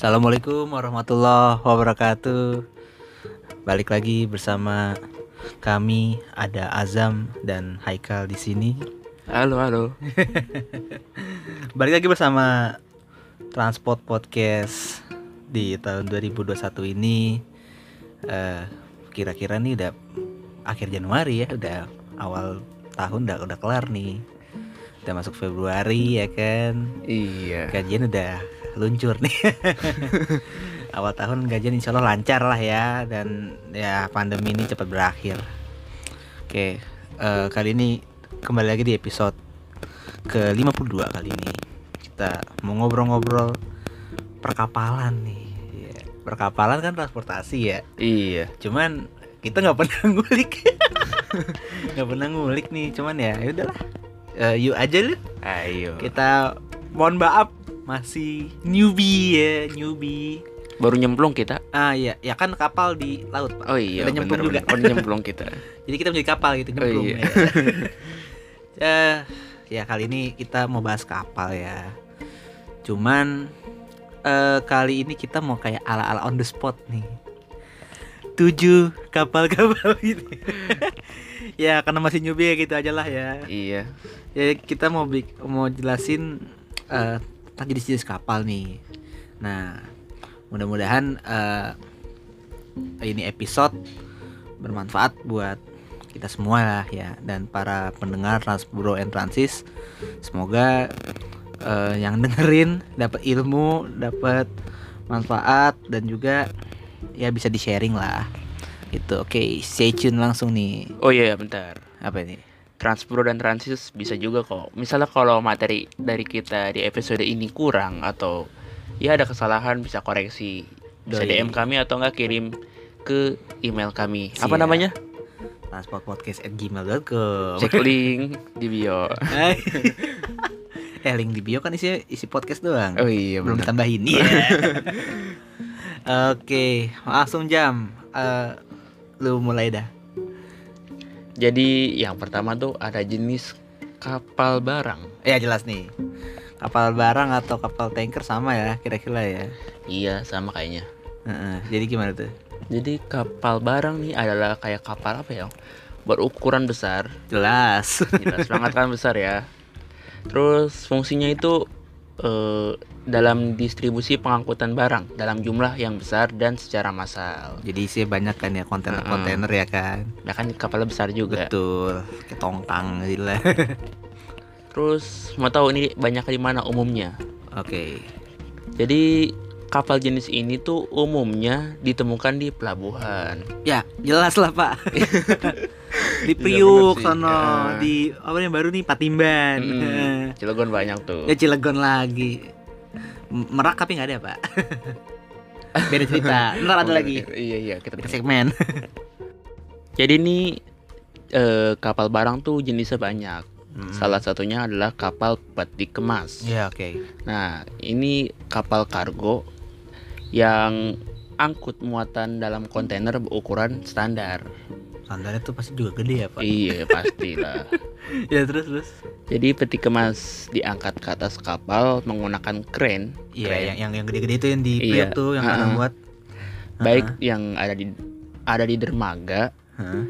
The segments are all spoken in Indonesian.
Assalamualaikum warahmatullahi wabarakatuh. Balik lagi bersama kami ada Azam dan Haikal di sini. Halo, halo. Balik lagi bersama Transport Podcast di tahun 2021 ini. Eh, kira-kira nih udah akhir Januari ya, udah awal tahun udah udah kelar nih. Udah masuk Februari ya kan. Iya. gajian udah luncur nih. Awal tahun gajian insya Allah lancar lah ya dan ya pandemi ini cepat berakhir. Oke eh, kali ini kembali lagi di episode ke 52 kali ini. Kita mau ngobrol-ngobrol perkapalan nih. Iya, perkapalan kan transportasi ya. Iya. cuman kita nggak pernah ngulik. Nggak pernah ngulik nih cuman ya ya udahlah. Eh, yuk aja lu. Ayo. kita mohon maaf masih newbie ya newbie Baru nyemplung kita. ah iya ya kan kapal di laut pak Oh iya, Udah nyemplung bener, juga. bener. Oh, nyemplung kita. jadi kita menjadi kapal gitu Oh, nyemplung iya. ya. Eh, ya kali ini kita mau bahas kapal ya cuman eh, kali ini kita mau kayak ala ala on the spot nih tujuh kapal-kapal gitu ya karena masih newbie ya gitu aja lah ya Iya. ya kita mau mau jelasin eh tentang jenis-jenis kapal nih. Nah, mudah-mudahan eh ini episode bermanfaat buat kita semua lah ya dan para pendengar Transbro and Transis. Semoga eh, yang dengerin dapat ilmu, dapat manfaat dan juga ya bisa di-sharing lah. Gitu. Oke, stay tune langsung nih. Oh iya, bentar. Apa ini? Transpro dan Transis bisa juga kok. Misalnya kalau materi dari kita di episode ini kurang atau ya ada kesalahan bisa koreksi. Bisa Doi. DM kami atau enggak kirim ke email kami. Apa Siap. namanya? transportpodcast@gmail.com. Cek link di bio. Eh link di bio kan isi isi podcast doang. Oh iya, Belum benar. ditambahin. Iya. Oke, langsung jam. Eh, lu mulai dah. Jadi yang pertama tuh ada jenis kapal barang. Ya jelas nih. Kapal barang atau kapal tanker sama ya kira-kira ya. Iya, sama kayaknya. Heeh, jadi gimana tuh? Jadi kapal barang nih adalah kayak kapal apa ya? Berukuran besar, Jelas. jelas banget kan besar ya. Terus fungsinya itu eh, dalam distribusi pengangkutan barang dalam jumlah yang besar dan secara massal. jadi sih banyak kan ya kontainer-kontainer ya kan. Nah kan kapalnya besar juga. Betul. Kayak tongkang gitu lah. Terus mau tahu ini banyak di mana umumnya? Oke. Jadi kapal jenis ini tuh umumnya ditemukan di pelabuhan. Ya, jelas lah, Pak. di Iya, Priuk sono, Ya. di apa yang baru nih Patimban. Mm, Cilegon banyak tuh. ya Cilegon lagi. Merak tapi nggak ada, Pak. Beda cerita. Ntar ada Oh, lagi. Iya iya kita Kita segmen. Jadi ini eh, kapal barang tuh jenisnya banyak. Hmm. Salah satunya adalah kapal peti kemas. Ya, oke. Nah, ini kapal kargo yang angkut muatan dalam kontainer berukuran standar. Sandarnya tuh pasti juga gede ya, Pak. Iya, pastilah. ya, terus terus. Jadi peti kemas diangkat ke atas kapal menggunakan kren, Iya, yang yang yang gede-gede itu yang di Iya. Tuh yang kadang Ha-ha. buat. baik yang ada di ada di dermaga Hah?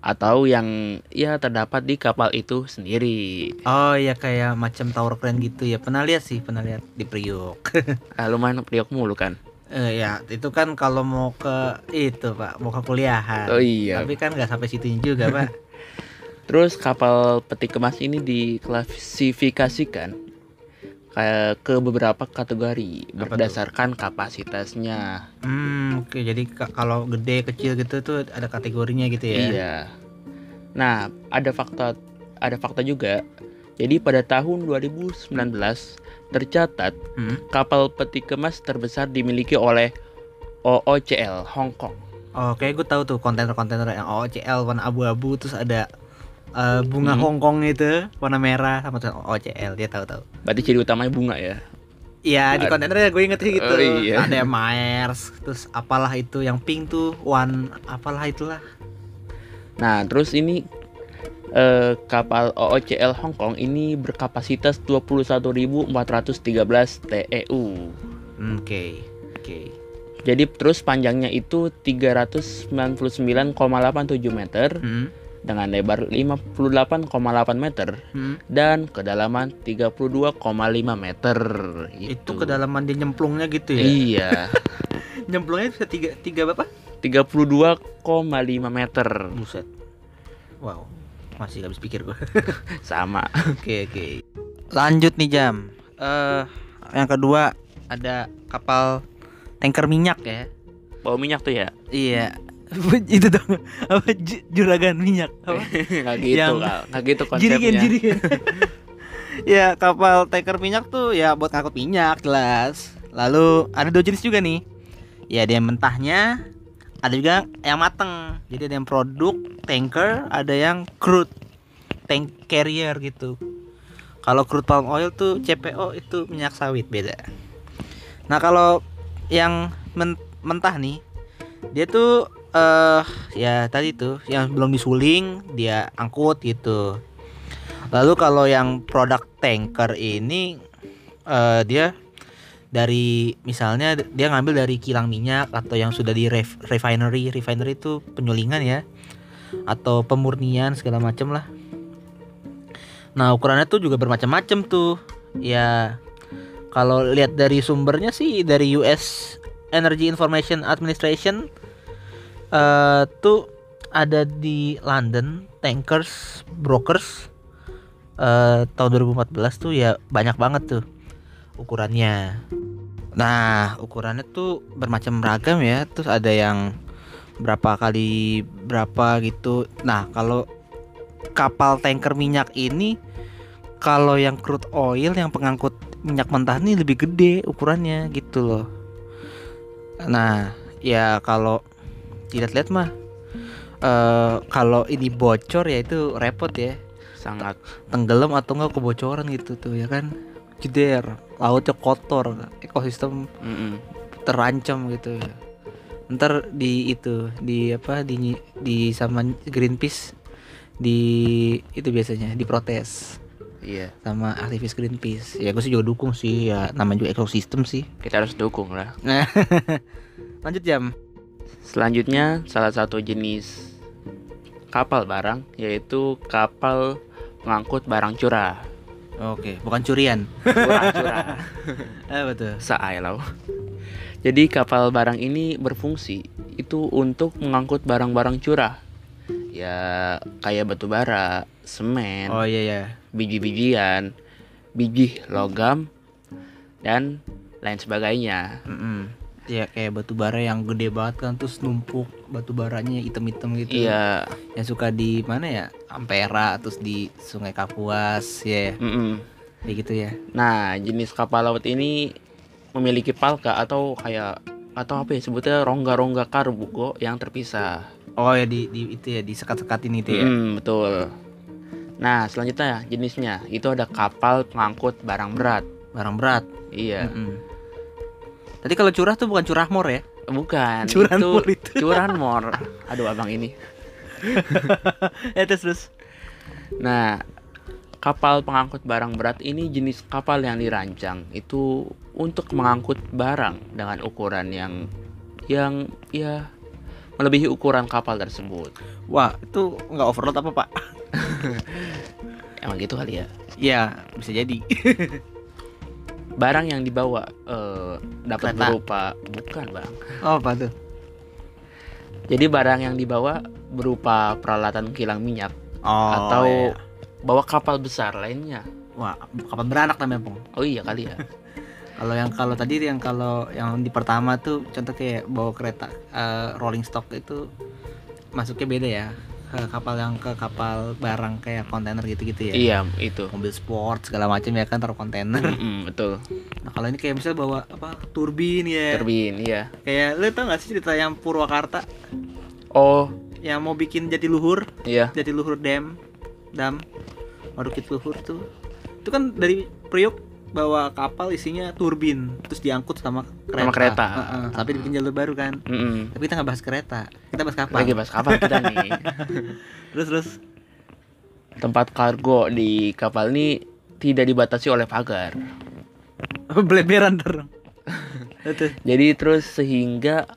atau yang ya terdapat di kapal itu sendiri. Oh iya kayak macam tower crane gitu ya. Pernah lihat sih, pernah lihat di Priuk. Ah, lumayan priok mulu kan. Eh ya, itu kan kalau mau ke itu, Pak, mau ke kuliahan. Oh iya. Tapi kan nggak sampai situ juga, Pak. Terus kapal peti kemas ini diklasifikasikan kayak ke beberapa kategori Apa tuh? berdasarkan kapasitasnya. Hmm, oke. Jadi ka- kalau gede kecil gitu tuh ada kategorinya gitu ya. Iya. Nah, ada fakta ada fakta juga. Jadi pada tahun 2019 tercatat Hmm. kapal peti kemas terbesar dimiliki oleh OOCL Hong Kong. Oh, kayak gue tahu tuh kontainer-kontainer yang OCL warna abu-abu terus ada eh, bunga Hmm. Hong Kong itu warna merah sama tulisan OCL dia tahu-tahu. Berarti ciri utamanya bunga ya. Iya di kontainernya gue inget sih gitu. Oh, iya. Ada Myers, terus apalah itu yang pink tuh one apalah itulah. Nah, terus ini eh, kapal OOCL Hong Kong ini berkapasitas 21.413 TEU. Oke. oke. Jadi terus panjangnya itu 399,87 meter Hmm. dengan lebar 58,8 meter Hmm. dan kedalaman 32,5 meter. Itu kedalaman dia nyemplungnya gitu ya. Iya. Nyemplungnya bisa tiga tiga berapa? 32,5 meter. Buset. Wow. Masih gak habis pikir gua. Sama. Oke oke. Lanjut nih jam. Eh yang kedua ada kapal tanker minyak ya. Bawa minyak tuh ya? Iya. itu dong apa ju- juragan minyak apa? Nggak gitu, Yang-. Nggak gitu konsepnya. Jirigen jirigen. ya kapal tanker minyak tuh ya buat ngangkut minyak jelas. Lalu ada dua jenis juga nih. Ya ada yang mentahnya, ada juga yang mateng. Jadi ada yang produk tanker, ada yang crude tank carrier gitu. Kalau crude palm oil tuh CPO itu minyak sawit beda. Nah kalau yang men- mentah nih, dia tuh eh ya tadi tuh yang belum disuling dia angkut gitu. Lalu kalau yang produk tanker ini eh dia dari misalnya dia ngambil dari kilang minyak atau yang sudah di ref- refinery, refinery itu penyulingan ya atau pemurnian segala macam lah. Nah, ukurannya tuh juga bermacam-macam tuh. Ya kalau lihat dari sumbernya sih dari US Energy Information Administration eh tuh ada di London Tankers Brokers eh tahun 2014 tuh ya banyak banget tuh ukurannya. Nah, ukurannya tuh bermacam ragam ya. Terus ada yang berapa kali berapa gitu. Nah, kalau kapal tanker minyak ini kalau yang crude oil yang pengangkut minyak mentah ini lebih gede ukurannya gitu loh. Nah, ya kalau dilihat-lihat mah eh kalau ini bocor ya itu repot ya Sangat. tenggelam atau enggak kebocoran gitu tuh ya kan jeder lautnya kotor ekosistem Mm-mm. terancam gitu ntar di itu di apa di di sama Greenpeace di itu biasanya diprotes Iya. sama aktivis Greenpeace ya gue sih juga dukung sih ya namanya juga ekosistem sih Kita harus dukung lah. nah lanjut jam Selanjutnya salah satu jenis kapal barang yaitu kapal pengangkut barang curah. Oke bukan curian Curah-curah. ah betul Saailau. Jadi kapal barang ini berfungsi itu untuk mengangkut barang-barang curah. Ya kayak batu bara, semen, oh iya ya biji-bijian, biji logam dan lain sebagainya. Mm-mm. Ya kayak batu bara yang gede banget kan terus numpuk batu baranya hitam-hitam gitu Iya, yang suka di mana ya Ampera terus di Sungai Kapuas ya mm-mm. kayak gitu ya Nah, jenis kapal laut ini memiliki palka atau kayak atau apa ya sebutnya rongga-rongga kargo yang terpisah. oh ya di, di itu ya di sekat-sekatin itu ya Mm, betul. Nah, selanjutnya jenisnya itu ada kapal pengangkut barang berat. barang berat Iya, Mm-mm. Tadi kalau curah tuh bukan curah mor ya bukan. Curanmor itu. Curanmor. Aduh, abang ini. ya terus terus Nah, kapal pengangkut barang berat ini jenis kapal yang dirancang itu untuk mengangkut barang dengan ukuran yang yang ya melebihi ukuran kapal tersebut. wah itu nggak overload apa pak Emang gitu kali ya. ya bisa jadi Barang yang dibawa eh, dapat berupa bukan, Bang. oh apa tuh Jadi barang yang dibawa berupa peralatan kilang minyak oh atau iya. bawa kapal besar lainnya. wah kapan beranak namanya pong Oh iya kali ya. kalau yang kalau tadi yang kalau yang di pertama tuh contoh kayak bawa kereta eh, rolling stock itu masuknya beda ya ke kapal yang ke kapal barang kayak kontainer gitu-gitu ya Iya, itu. mobil sport segala macam ya kan taruh kontainer Mm-mm, betul. nah kalau ini kayak misalnya bawa apa turbin ya Turbin, iya. kayak lu tau gak sih cerita yang Purwakarta Oh, yang mau bikin jatiluhur iya. jatiluhur dam dam waduk luhur tuh itu kan dari Priok bawa kapal isinya turbin terus diangkut sama kereta, Sama kereta. Heeh, tapi dibikin jalur baru kan Mm-mm. tapi kita nggak bahas kereta kita bahas kapal Lagi bahas kapal kita nih. terus terus Tempat kargo di kapal ini tidak dibatasi oleh pagar. beleberan terus. Jadi terus sehingga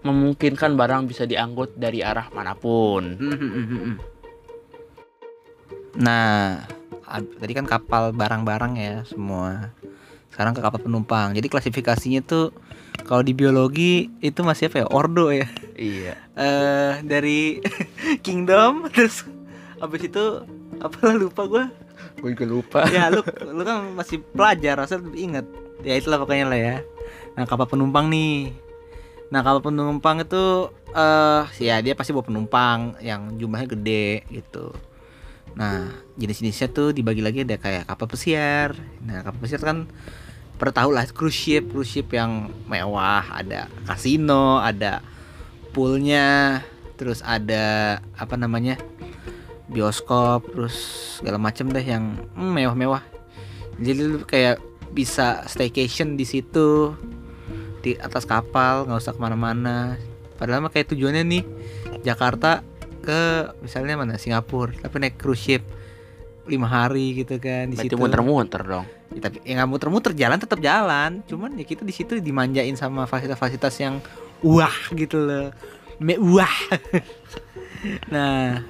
memungkinkan barang bisa diangkut dari arah mana pun. Nah, ad- tadi kan kapal barang-barang ya semua. Sekarang ke kapal penumpang. Jadi klasifikasinya tuh kalau di biologi itu masih apa ya? Ordo ya. Iya. Eh dari kingdom terus habis itu apa lupa gua. Gue juga lupa. Ya lu lu kan masih pelajar, lebih inget. Ya itulah pokoknya lah ya. Nah, kapal penumpang nih. Nah, kapal penumpang itu eh ya dia pasti bawa penumpang yang jumlahnya gede gitu. Nah, jenis-jenisnya tuh dibagi lagi ada kayak kapal pesiar. Nah, kapal pesiar kan pernah tahu lah cruise ship, cruise ship yang mewah, ada kasino, ada poolnya, terus ada apa namanya? bioskop, terus segala macam deh yang hmm, mewah-mewah. Jadi lu kayak bisa staycation di situ di atas kapal, nggak usah ke mana-mana. Padahal mah kayak tujuannya nih Jakarta ke misalnya mana Singapura, tapi naik cruise ship lima hari gitu kan di Berarti situ. muter-muter dong. Ya, tapi ya nggak muter-muter jalan tetap jalan, cuman ya kita di situ dimanjain sama fasilitas-fasilitas yang wah gitu loh, mewah. nah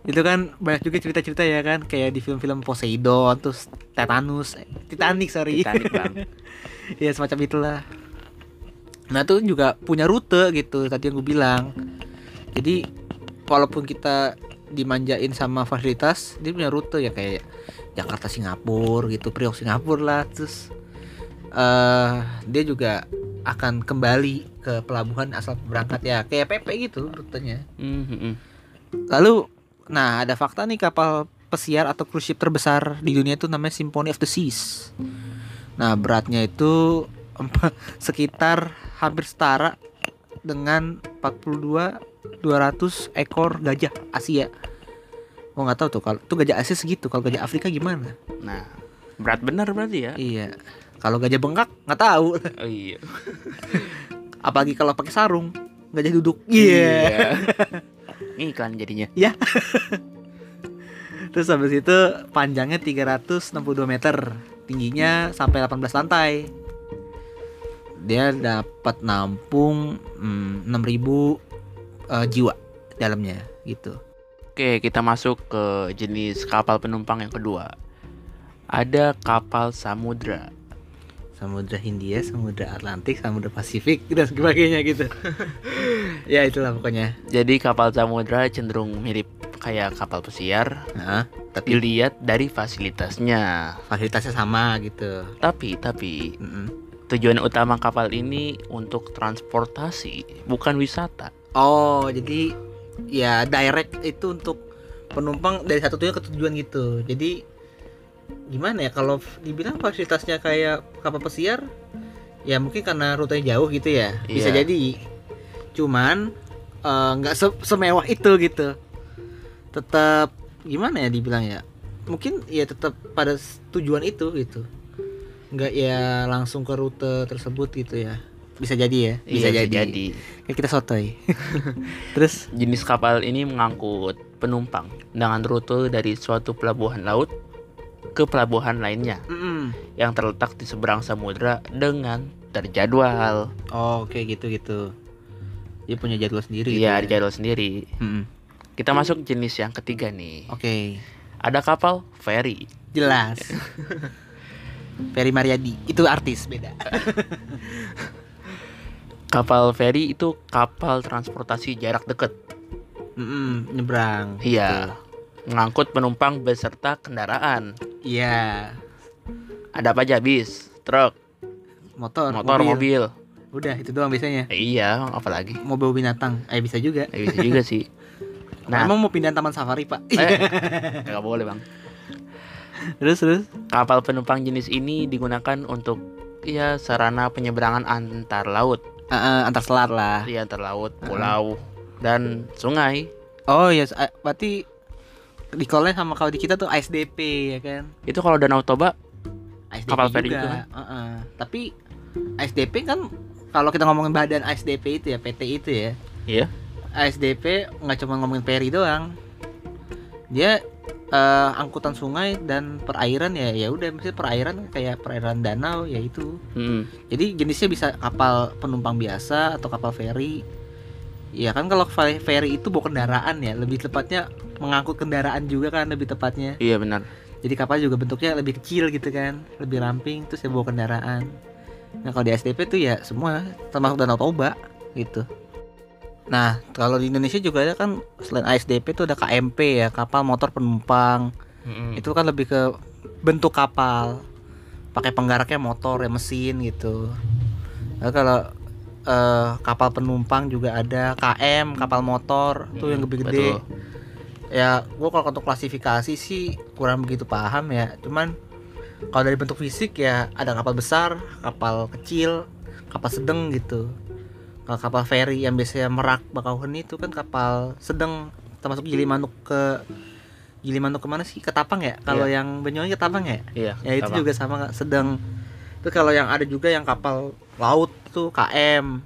itu kan banyak juga cerita-cerita ya kan kayak di film-film Poseidon terus Tetanus eh, Titanic sorry Titanic bang. ya semacam itulah nah itu juga punya rute gitu tadi yang gue bilang jadi walaupun kita dimanjain sama fasilitas dia punya rute ya kayak Jakarta Singapura gitu Priok Singapura lah. Terus eh dia juga akan kembali ke pelabuhan asal berangkat ya kayak PP gitu rutenya. Mhm. lalu nah ada fakta nih kapal pesiar atau cruise ship terbesar di dunia itu namanya Symphony of the Seas. Nah beratnya itu sekitar hampir setara dengan 42 200 ekor gajah Asia. Gua nggak tahu tuh kalau tuh gajah Asia segitu kalau gajah Afrika gimana? Nah, berat benar berarti ya? iya. Kalau gajah bengkak nggak tahu. Oh, iya. apalagi kalau pakai sarung gajah duduk. Iya. Ini iklan jadinya. terus habis itu panjangnya 362 meter tingginya sampai 18 lantai. Dia dapat nampung mm, 6000 eh, jiwa dalamnya gitu Oke, kita masuk ke jenis kapal penumpang yang kedua. Ada kapal samudra. Samudra Hindia, Samudra Atlantik, Samudra Pasifik dan sebagainya gitu. ya itulah pokoknya. Jadi kapal samudra cenderung mirip kayak kapal pesiar, Nah, tapi dilihat dari fasilitasnya. fasilitasnya sama gitu. Tapi tapi Mm-mm. tujuan utama kapal ini untuk transportasi, bukan wisata. Oh, jadi ya direct itu untuk penumpang dari satu tujuan ke tujuan gitu. Jadi gimana ya kalau dibilang fasilitasnya kayak kapal pesiar ya mungkin karena rutenya jauh gitu ya. Bisa Iya. jadi. Cuman eh, nggak se- semewah itu gitu. Tetap gimana ya dibilang ya? Mungkin ya tetap pada tujuan itu gitu. Nggak ya langsung ke rute tersebut gitu ya. Bisa jadi ya. Bisa Iya, jadi. Kayak kita sotoy. Terus Jenis kapal ini mengangkut penumpang dengan rute dari suatu pelabuhan laut ke pelabuhan lainnya mm yang terletak di seberang samudra dengan terjadwal. Oh, oke gitu gitu. Dia punya jadwal sendiri Iya, gitu. jadwal sendiri. Mm-mm. Kita masuk jenis yang ketiga nih. Oke, Ada kapal ferry. jelas. Ferry Mariadi itu artis beda. Kapal ferry itu kapal transportasi jarak dekat. Mm-mm, nyebrang. Iya. Mengangkut penumpang beserta kendaraan. Iya. Ada apa aja bis, truk, Motor, motor, mobil. Udah itu doang biasanya. Eh, iya, apalagi. Mobil binatang, eh bisa juga. Eh, bisa juga sih. Nah, Emang mau pindah taman safari pak? eh, nggak boleh bang. terus terus. Kapal penumpang jenis ini digunakan untuk ya sarana penyeberangan antar laut, Ah, ah, antar selat lah. ya antar laut, pulau, dan sungai. Oh ya, yes. berarti di call sama kalau di kita tuh ASDP ya kan? Itu kalau Danau Toba, ASDP Kapal feri juga. gitu kan? Heeh. Tapi ASDP kan kalau kita ngomongin badan ASDP itu ya PT itu ya. Iya. ASDP nggak cuma ngomongin peri doang. Dia eh, angkutan sungai dan perairan ya ya udah misalnya perairan kayak perairan danau ya itu. Mm-mm. jadi jenisnya bisa kapal penumpang biasa atau kapal feri. Ya kan kalau fe- feri itu bawa kendaraan ya lebih tepatnya mengangkut kendaraan juga kan lebih tepatnya. Iya benar. jadi kapal juga bentuknya lebih kecil gitu kan lebih ramping terus ya bawa kendaraan. Nah kalau di SDP tuh ya semua termasuk Danau Toba gitu nah kalau di Indonesia juga ada kan selain ASDP tuh ada KMP ya kapal motor penumpang. Mm-mm. itu kan lebih ke bentuk kapal. Pakai penggeraknya motor ya mesin gitu. Lalu kalau eh, kapal penumpang juga ada KM kapal motor tuh yang Mm, gede-gede. betul. ya gua kalau untuk klasifikasi sih kurang begitu paham ya. Cuman kalau dari bentuk fisik ya ada kapal besar kapal kecil kapal sedang gitu kapal feri yang biasanya merak bakauheni itu kan kapal sedang termasuk Gilimanuk ke Gilimanuk ke mana sih? Ke Tapang ya? Kalau yang Banyuwangi ke Tapang ya? Iya. ya itu sama. juga sama sedang itu kalau yang ada juga yang kapal laut tuh KM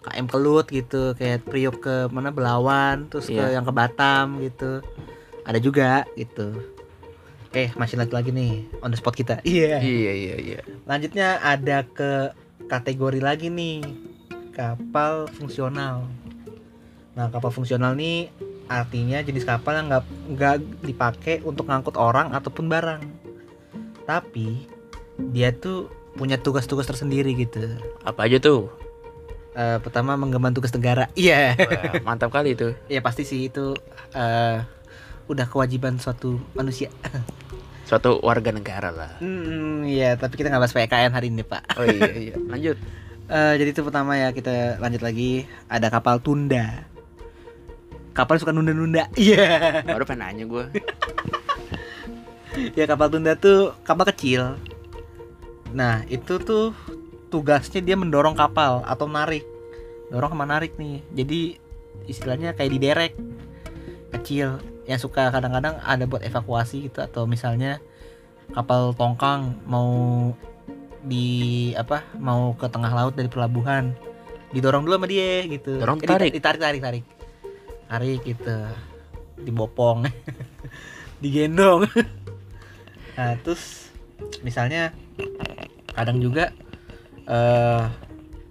KM Kelut gitu kayak Priok ke mana Belawan terus ke Iya. yang ke Batam gitu. Ada juga gitu. Eh masih lagi lagi nih on the spot kita. Iya. Iya iya iya. lanjutnya ada ke kategori lagi nih kapal fungsional nah kapal fungsional nih artinya jenis kapal yang nggak nggak dipakai untuk ngangkut orang ataupun barang tapi dia tuh punya tugas-tugas tersendiri gitu Apa aja tuh? Eh, pertama menggemban tugas negara iya Wah, mantap kali itu. ya pasti sih itu eh, udah kewajiban suatu manusia Suatu warga negara lah. hmm ya tapi kita nggak bahas PKN hari ini pak Oh iya iya. Lanjut. Eh, jadi itu pertama ya kita lanjut lagi. Ada kapal tunda. Kapal suka nunda-nunda. Iya. Baru pengen nanya gue. ya kapal tunda tuh kapal kecil. Nah itu tuh tugasnya dia mendorong kapal atau narik. Dorong sama narik nih. Jadi istilahnya kayak diderek. Kecil. Yang suka kadang-kadang ada buat evakuasi gitu atau misalnya kapal tongkang mau di apa mau ke tengah laut dari pelabuhan. Didorong dulu sama dia gitu. Dorong, Eh, tarik? ditarik tarik tarik. Tarik gitu. Dibopong. Digendong. Nah terus misalnya kadang juga eh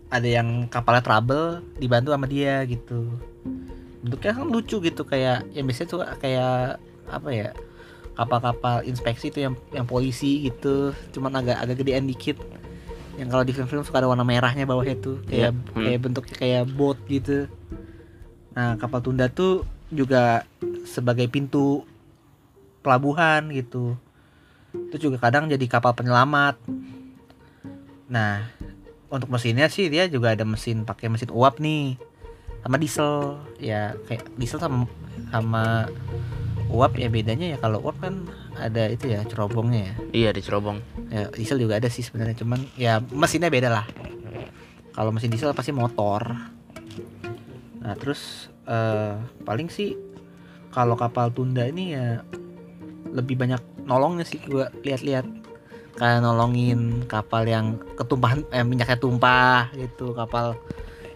ada yang kapalnya trouble dibantu sama dia gitu. Bentuknya kan lucu gitu. Kayak yang biasanya tuh kayak apa ya kapal-kapal inspeksi itu yang yang polisi gitu. Cuman agak agak gedean dikit. Yang kalau di film-film suka ada warna merahnya bawahnya tuh. Kayak Iya, hmm. kayak bentuknya kayak boat gitu. Nah kapal tunda tuh juga sebagai pintu pelabuhan gitu. Itu juga kadang jadi kapal penyelamat. Nah untuk mesinnya sih dia juga ada mesin pakai mesin uap nih. Sama diesel. Ya kayak diesel sama sama uap ya bedanya ya kalau uap kan ada itu ya cerobongnya ya. Iya di Cerobong. ya diesel juga ada sih sebenarnya cuman ya mesinnya beda lah. Kalau mesin diesel pasti motor. Nah terus eh, paling sih kalau kapal tunda ini ya lebih banyak nolongnya sih gua lihat-lihat. Kayak nolongin kapal yang ketumpahan eh, minyaknya tumpah gitu kapal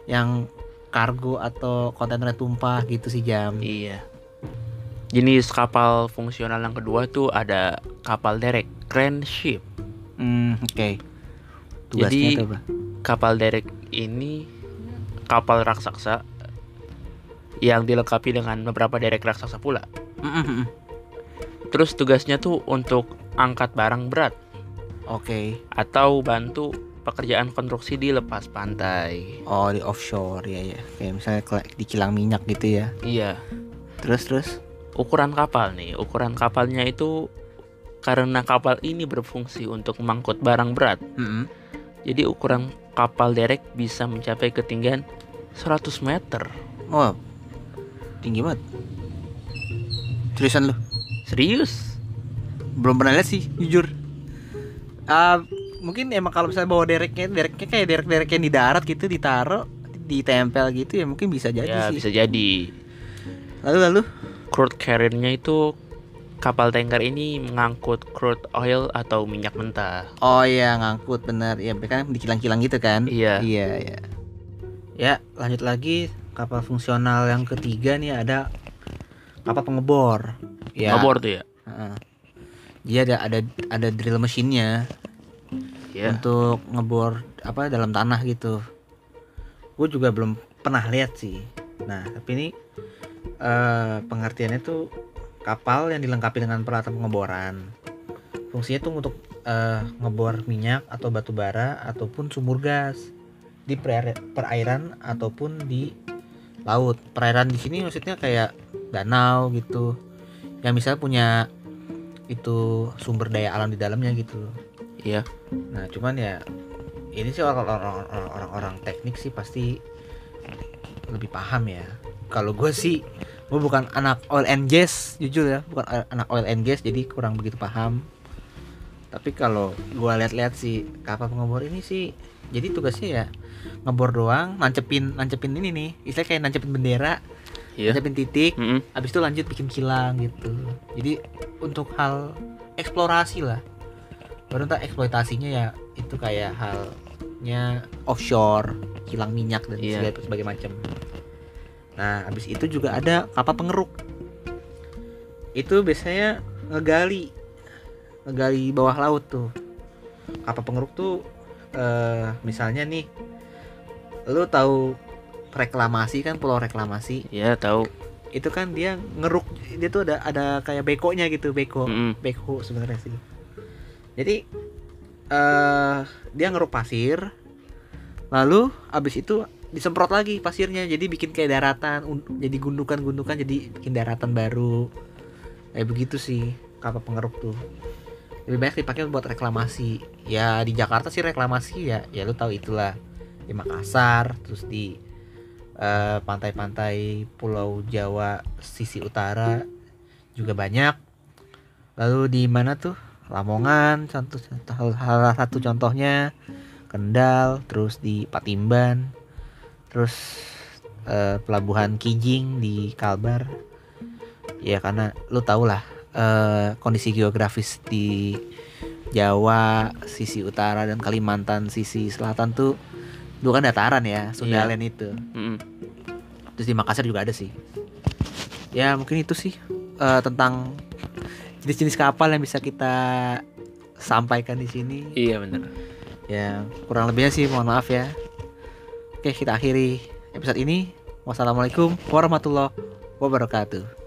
yang kargo atau kontainernya tumpah gitu sih jam. Iya. Jenis kapal fungsional yang kedua tuh ada kapal derek, crane ship. hmm oke tugasnya Jadi- apa Kapal derek ini kapal raksasa yang dilengkapi dengan beberapa derek raksasa pula. Mm-mm. Terus tugasnya tuh untuk angkat barang berat oke atau bantu pekerjaan konstruksi di lepas pantai. Oh di offshore ya ya kayak misalnya di kilang minyak gitu ya. Iya, Terus terus. Ukuran kapal nih, ukuran kapalnya itu karena kapal ini berfungsi untuk mengangkut barang berat. Jadi ukuran kapal derek bisa mencapai ketinggian 100 meter. Oh tinggi banget. Seriusan lu? Serius? Belum pernah lihat sih jujur. Ah mungkin emang kalau misalnya bawa dereknya, dereknya kayak derek-derek yang di darat gitu ditaruh ditempel gitu ya mungkin bisa jadi ya sih. bisa jadi. Lalu lalu. Crude carrier-nya itu kapal tanker ini mengangkut crude oil atau minyak mentah. Oh iya ngangkut bener ya kan di kilang-kilang gitu kan? Iya. Iya iya. Ya lanjut lagi kapal fungsional yang ketiga nih ada kapal pengebor. Ya. Ngebor tuh ya. Heeh. Dia ada ada ada drill mesinnya ya untuk ngebor apa dalam tanah gitu. Gue juga belum pernah lihat sih. Nah tapi ini eh pengertiannya tuh kapal yang dilengkapi dengan peralatan pengeboran. Fungsinya tuh untuk eh, ngebor minyak atau batu bara ataupun sumur gas di perair- perairan ataupun di laut. Perairan di sini maksudnya kayak danau gitu. Yang misalnya punya itu sumber daya alam di dalamnya gitu. iya Nah, cuman ya ini sih orang-orang orang-orang teknik sih pasti lebih paham ya. Kalau gue sih gue bukan anak oil and gas jujur ya, bukan anak oil and gas jadi kurang begitu paham. Tapi kalau gue lihat-lihat sih kapal pengebor ini sih jadi tugasnya ya ngebor doang, nancepin nancepin ini nih, istilahnya kayak nancepin bendera, iya nancepin titik, Mm-mm. habis itu lanjut bikin kilang gitu jadi untuk hal eksplorasi lah baru ntar eksploitasinya ya itu kayak halnya offshore kilang minyak dan Iya. segala macam nah habis itu juga ada kapal pengeruk. Itu biasanya ngegali ngegali bawah laut tuh. Kapal pengeruk tuh eh misalnya nih lu tahu reklamasi kan pulau reklamasi? Iya tahu. Itu kan dia ngeruk dia tuh ada ada kayak bekonya gitu beko. Mm-mm. beko sebenarnya sih. Jadi eh dia ngeruk pasir lalu abis itu disemprot lagi pasirnya jadi bikin kayak daratan jadi gundukan-gundukan jadi bikin daratan baru. Kayak begitu sih kapal pengeruk tuh. Lebih banyak dipakai buat reklamasi. Ya di Jakarta sih reklamasi ya ya lu tahu itulah. Di Makassar terus di eh, pantai-pantai Pulau Jawa sisi utara juga banyak. Lalu di mana tuh? Lamongan contoh, contoh salah satu contohnya. Kendal terus di Patimban terus eh, pelabuhan Kijing di Kalbar. Ya karena lu tau lah eh, kondisi geografis di Jawa sisi utara dan Kalimantan sisi selatan tuh dulu kan dataran ya Sundaland itu. Mm-mm. terus di Makassar juga ada sih. Ya mungkin itu sih eh, tentang jenis-jenis kapal yang bisa kita sampaikan di sini. Iya bener. Ya kurang lebihnya sih mohon maaf ya oke kita akhiri episode ini. Wassalamualaikum warahmatullahi wabarakatuh